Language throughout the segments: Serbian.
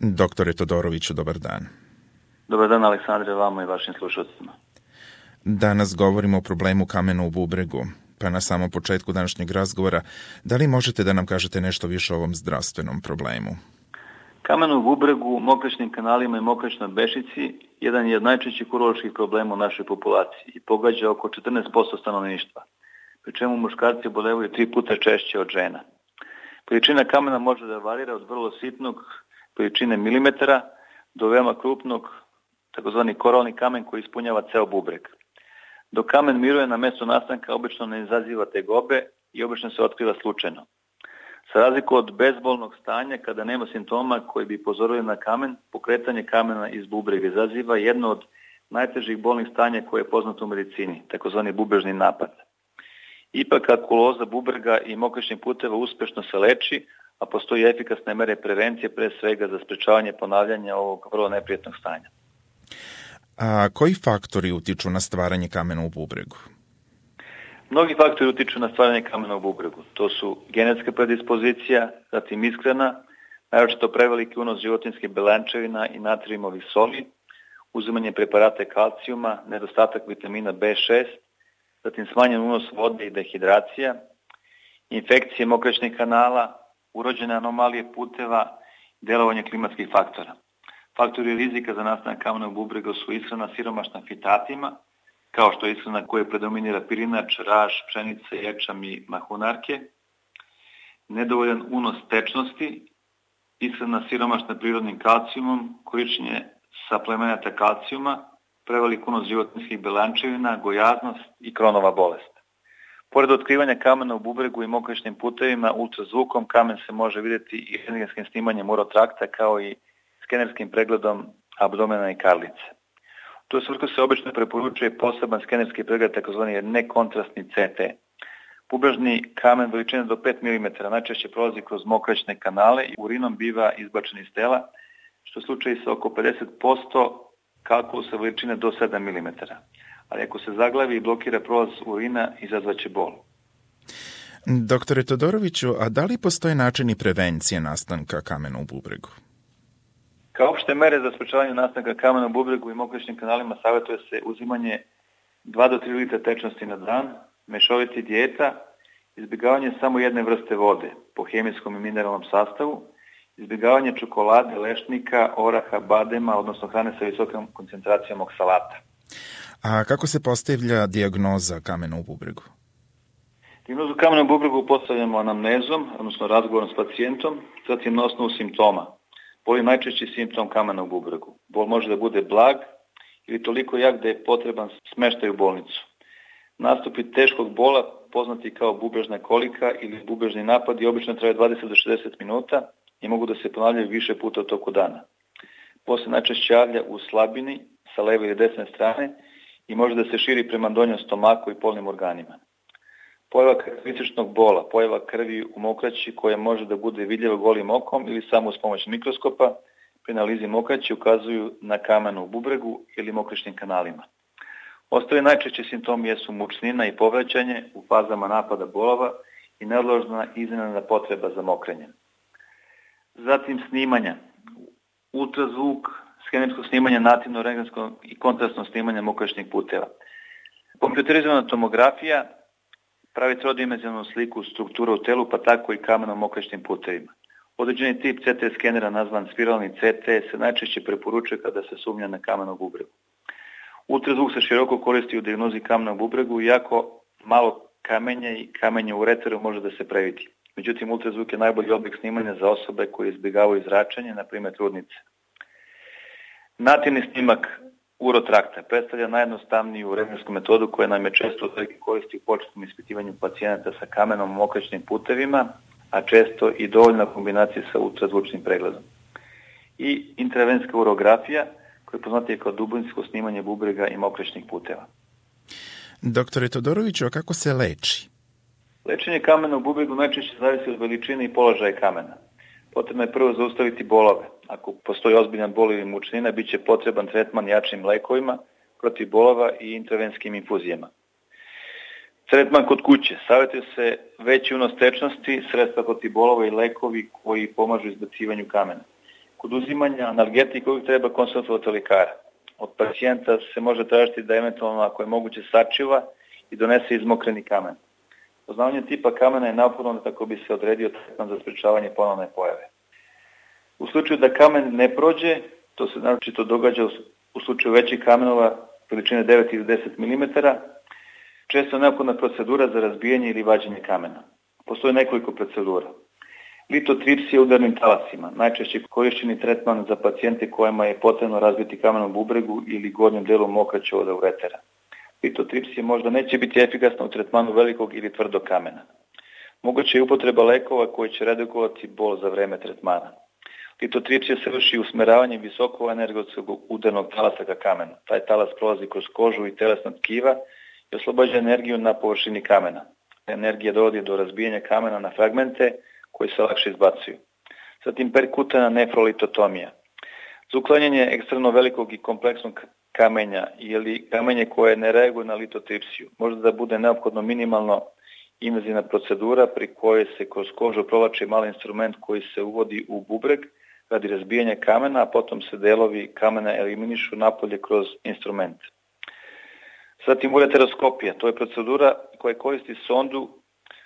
Doktore Todoroviću, dobar dan. Dobar dan, Aleksandre, vama i vašim slušalcima. Danas govorimo o problemu kamena u bubregu, pa na samom početku današnjeg razgovora, da li možete da nam kažete nešto više o ovom zdravstvenom problemu? Kamen u bubregu, mokračnim kanalima i mokračnoj bešici jedan je od najčešćih uroloških problema u našoj populaciji i pogađa oko 14% stanovništva, pri čemu muškarci bolevaju tri puta češće od žena. Količina kamena može da varira od vrlo sitnog količine milimetara do veoma krupnog, takozvani koralni kamen koji ispunjava ceo bubreg. Dok kamen miruje na mesto nastanka, obično ne izaziva tegobe i obično se otkriva slučajno. Sa razliku od bezbolnog stanja, kada nema simptoma koji bi pozorili na kamen, pokretanje kamena iz bubrega izaziva jedno od najtežih bolnih stanja koje je poznato u medicini, takozvani bubrežni napad. Ipak akuloza bubrega i mokračnih puteva uspešno se leči, a postoji efikasne mere prevencije pre svega za sprečavanje ponavljanja ovog vrlo neprijetnog stanja. A koji faktori utiču na stvaranje kamena u bubregu? Mnogi faktori utiču na stvaranje kamena u bubregu. To su genetska predispozicija, zatim iskrena, naročito preveliki unos životinskih belančevina i natrijumovih soli, uzimanje preparata kalcijuma, nedostatak vitamina B6, zatim smanjen unos vode i dehidracija, infekcije mokraćnih kanala, urođene anomalije puteva, delovanje klimatskih faktora. Faktori rizika za nastanak kamena u bubregu su ishrana siromašna fitatima, kao što je ishrana koja predominira pirinač, raž, pšenica, ječam i mahunarke, nedovoljan unos tečnosti, ishrana siromašna prirodnim kalcijumom, korišćenje saplemenata kalcijuma, prevelik unos životinskih belančevina, gojaznost i kronova bolest. Pored otkrivanja kamena u bubregu i mokračnim putevima, ultrazvukom kamen se može videti i rentgenskim snimanjem urotrakta kao i skenerskim pregledom abdomena i karlice. U tu svrhu se obično preporučuje poseban skenerski pregled takozvani nekontrastni CT. Bubrežni kamen veličine do 5 mm najčešće prolazi kroz mokraćne kanale i urinom biva izbačen iz tela, što slučaj sa oko 50% kalkulusa veličine do 7 mm ali ako se zaglavi i blokira prolaz urina, izazvaće bol. Doktore Todoroviću, a da li postoje načini prevencije nastanka kamena u bubregu? Kao opšte mere za sprečavanje nastanka kamena u bubregu i mokraćnim kanalima savjetuje se uzimanje 2 do 3 litra tečnosti na dan, mešoviti dijeta, izbjegavanje samo jedne vrste vode po hemijskom i mineralnom sastavu, izbjegavanje čokolade, lešnika, oraha, badema, odnosno hrane sa visokom koncentracijom oksalata. A kako se postavlja diagnoza kamena u bubregu? Dijagnozu kamena u bubregu postavljamo anamnezom, odnosno razgovorom s pacijentom, zatim na osnovu simptoma. Bol je najčešći simptom kamena u bubregu. Bol može da bude blag ili toliko jak da je potreban smeštaj u bolnicu. Nastupi teškog bola, poznati kao bubrežna kolika ili bubrežni napad, i obično traje 20 do 60 minuta i mogu da se ponavljaju više puta u toku dana. Se najčešće javlja u slabini sa leve ili desne strane i može da se širi prema donjom stomaku i polnim organima. Pojava karakterističnog bola, pojava krvi u mokraći koja može da bude vidljiva golim okom ili samo s pomoć mikroskopa, pri analizi mokraći ukazuju na kamen u bubregu ili mokračnim kanalima. Ostali najčešći simptomi jesu mučnina i povraćanje u fazama napada bolova i neodložna iznenadna potreba za mokrenjem. Zatim snimanja. Ultrazvuk, skenersko snimanje, nativno rengensko i kontrastno snimanje mokračnih puteva. Kompjuterizovana tomografija pravi trodimenzionalnu sliku struktura u telu, pa tako i kamenom mokračnim putevima. Određeni tip CT skenera nazvan spiralni CT se najčešće preporučuje kada se sumnja na kamenog bubregu. Ultrazvuk se široko koristi u diagnozi kamenog bubregu, iako malo kamenja i kamenje u reteru može da se previdi. Međutim, ultrazvuk je najbolji oblik snimanja za osobe koje izbjegavaju zračenje, na primjer trudnice. Nativni snimak urotrakta predstavlja najjednostavniju rengensku metodu koja nam je često koristi u početnom ispitivanju pacijenata sa kamenom mokraćnim putevima, a često i dovoljna kombinacija sa ultrazvučnim pregledom. I intravenska urografija, koja je poznatija kao dubinsko snimanje bubrega i mokraćnih puteva. Doktore Todoroviću, a kako se leči? Lečenje kamena u bubregu najčešće zavisi od veličine i položaja kamena. Potrebno je prvo zaustaviti bolove. Ako postoji ozbiljan bol ili mučnina, bit će potreban tretman jačim lekovima protiv bolova i intravenskim infuzijama. Tretman kod kuće. Savjetuje se veći unos tečnosti, sredstva protiv bolova i lekovi koji pomažu izbacivanju kamena. Kod uzimanja analgetika uvijek treba konsultovati lekara. Od pacijenta se može tražiti da eventualno, ako je moguće, sačiva i donese izmokreni kamen. Poznavanje tipa kamena je naporno tako bi se odredio tretman za sprečavanje ponovne pojave. U slučaju da kamen ne prođe, to se naročito događa u slučaju većih kamenova veličine 9 ili 10 mm, često je neophodna procedura za razbijanje ili vađenje kamena. Postoje nekoliko procedura. Litotripsija udarnim talasima, najčešće korišćeni tretman za pacijente kojima je potrebno razbiti kamen u bubregu ili gornjem delu mokraćovoda uretera. Litotripsija možda neće biti efikasna u tretmanu velikog ili tvrdog kamena. Moguće je upotreba lekova koji će redukovati bol za vreme tretmana. Litotripsija se vrši usmeravanjem visoko energetskog udarnog talasa ka kamenu. Taj talas prolazi kroz kožu i telesna tkiva i oslobađa energiju na površini kamena. Energija dovodi do razbijanja kamena na fragmente koji se lakše izbacuju. Zatim perkutana nefrolitotomija. Za uklanjanje ekstremno velikog i kompleksnog kamenja ili kamenje koje ne reaguje na litotripsiju, možda da bude neophodno minimalno invazivna procedura pri kojoj se kroz kožu provlači mali instrument koji se uvodi u bubreg radi razbijanja kamena, a potom se delovi kamena eliminišu napolje kroz instrument. Zatim ureteroskopija, to je procedura koja koristi sondu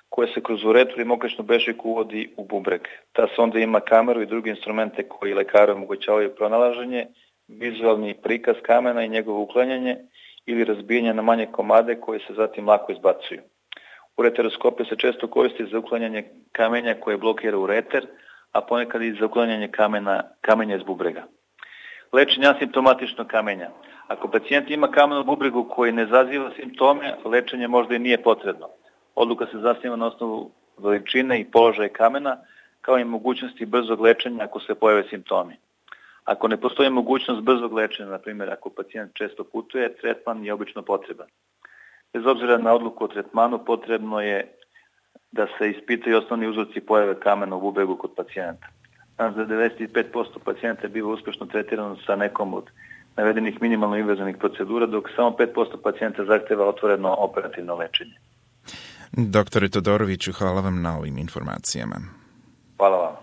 koja se kroz uretu i mokračnu bešiku uvodi u bubreg. Ta sonda ima kameru i druge instrumente koji lekaru omogućavaju pronalaženje, vizualni prikaz kamena i njegovo uklanjanje ili razbijanje na manje komade koje se zatim lako izbacuju. Ureteroskopija se često koristi za uklanjanje kamenja koje blokira ureter, a ponekad i za uklanjanje kamena, kamenja iz bubrega. Lečenje asimptomatično kamenja. Ako pacijent ima kamen u bubregu koji ne zaziva simptome, lečenje možda i nije potrebno. Odluka se zasniva na osnovu veličine i položaja kamena, kao i mogućnosti brzog lečenja ako se pojave simptomi. Ako ne postoji mogućnost brzog lečenja, na primjer ako pacijent često putuje, tretman je obično potreban. Bez obzira na odluku o tretmanu, potrebno je da se ispitaju osnovni uzroci pojave kamena u bubregu kod pacijenta. Danas za 95% pacijenta biva uspešno tretirano sa nekom od navedenih minimalno invazivnih procedura, dok samo 5% pacijenta zahteva otvoreno operativno lečenje. Doktore Todoroviću, hvala vam na ovim informacijama. Hvala vam.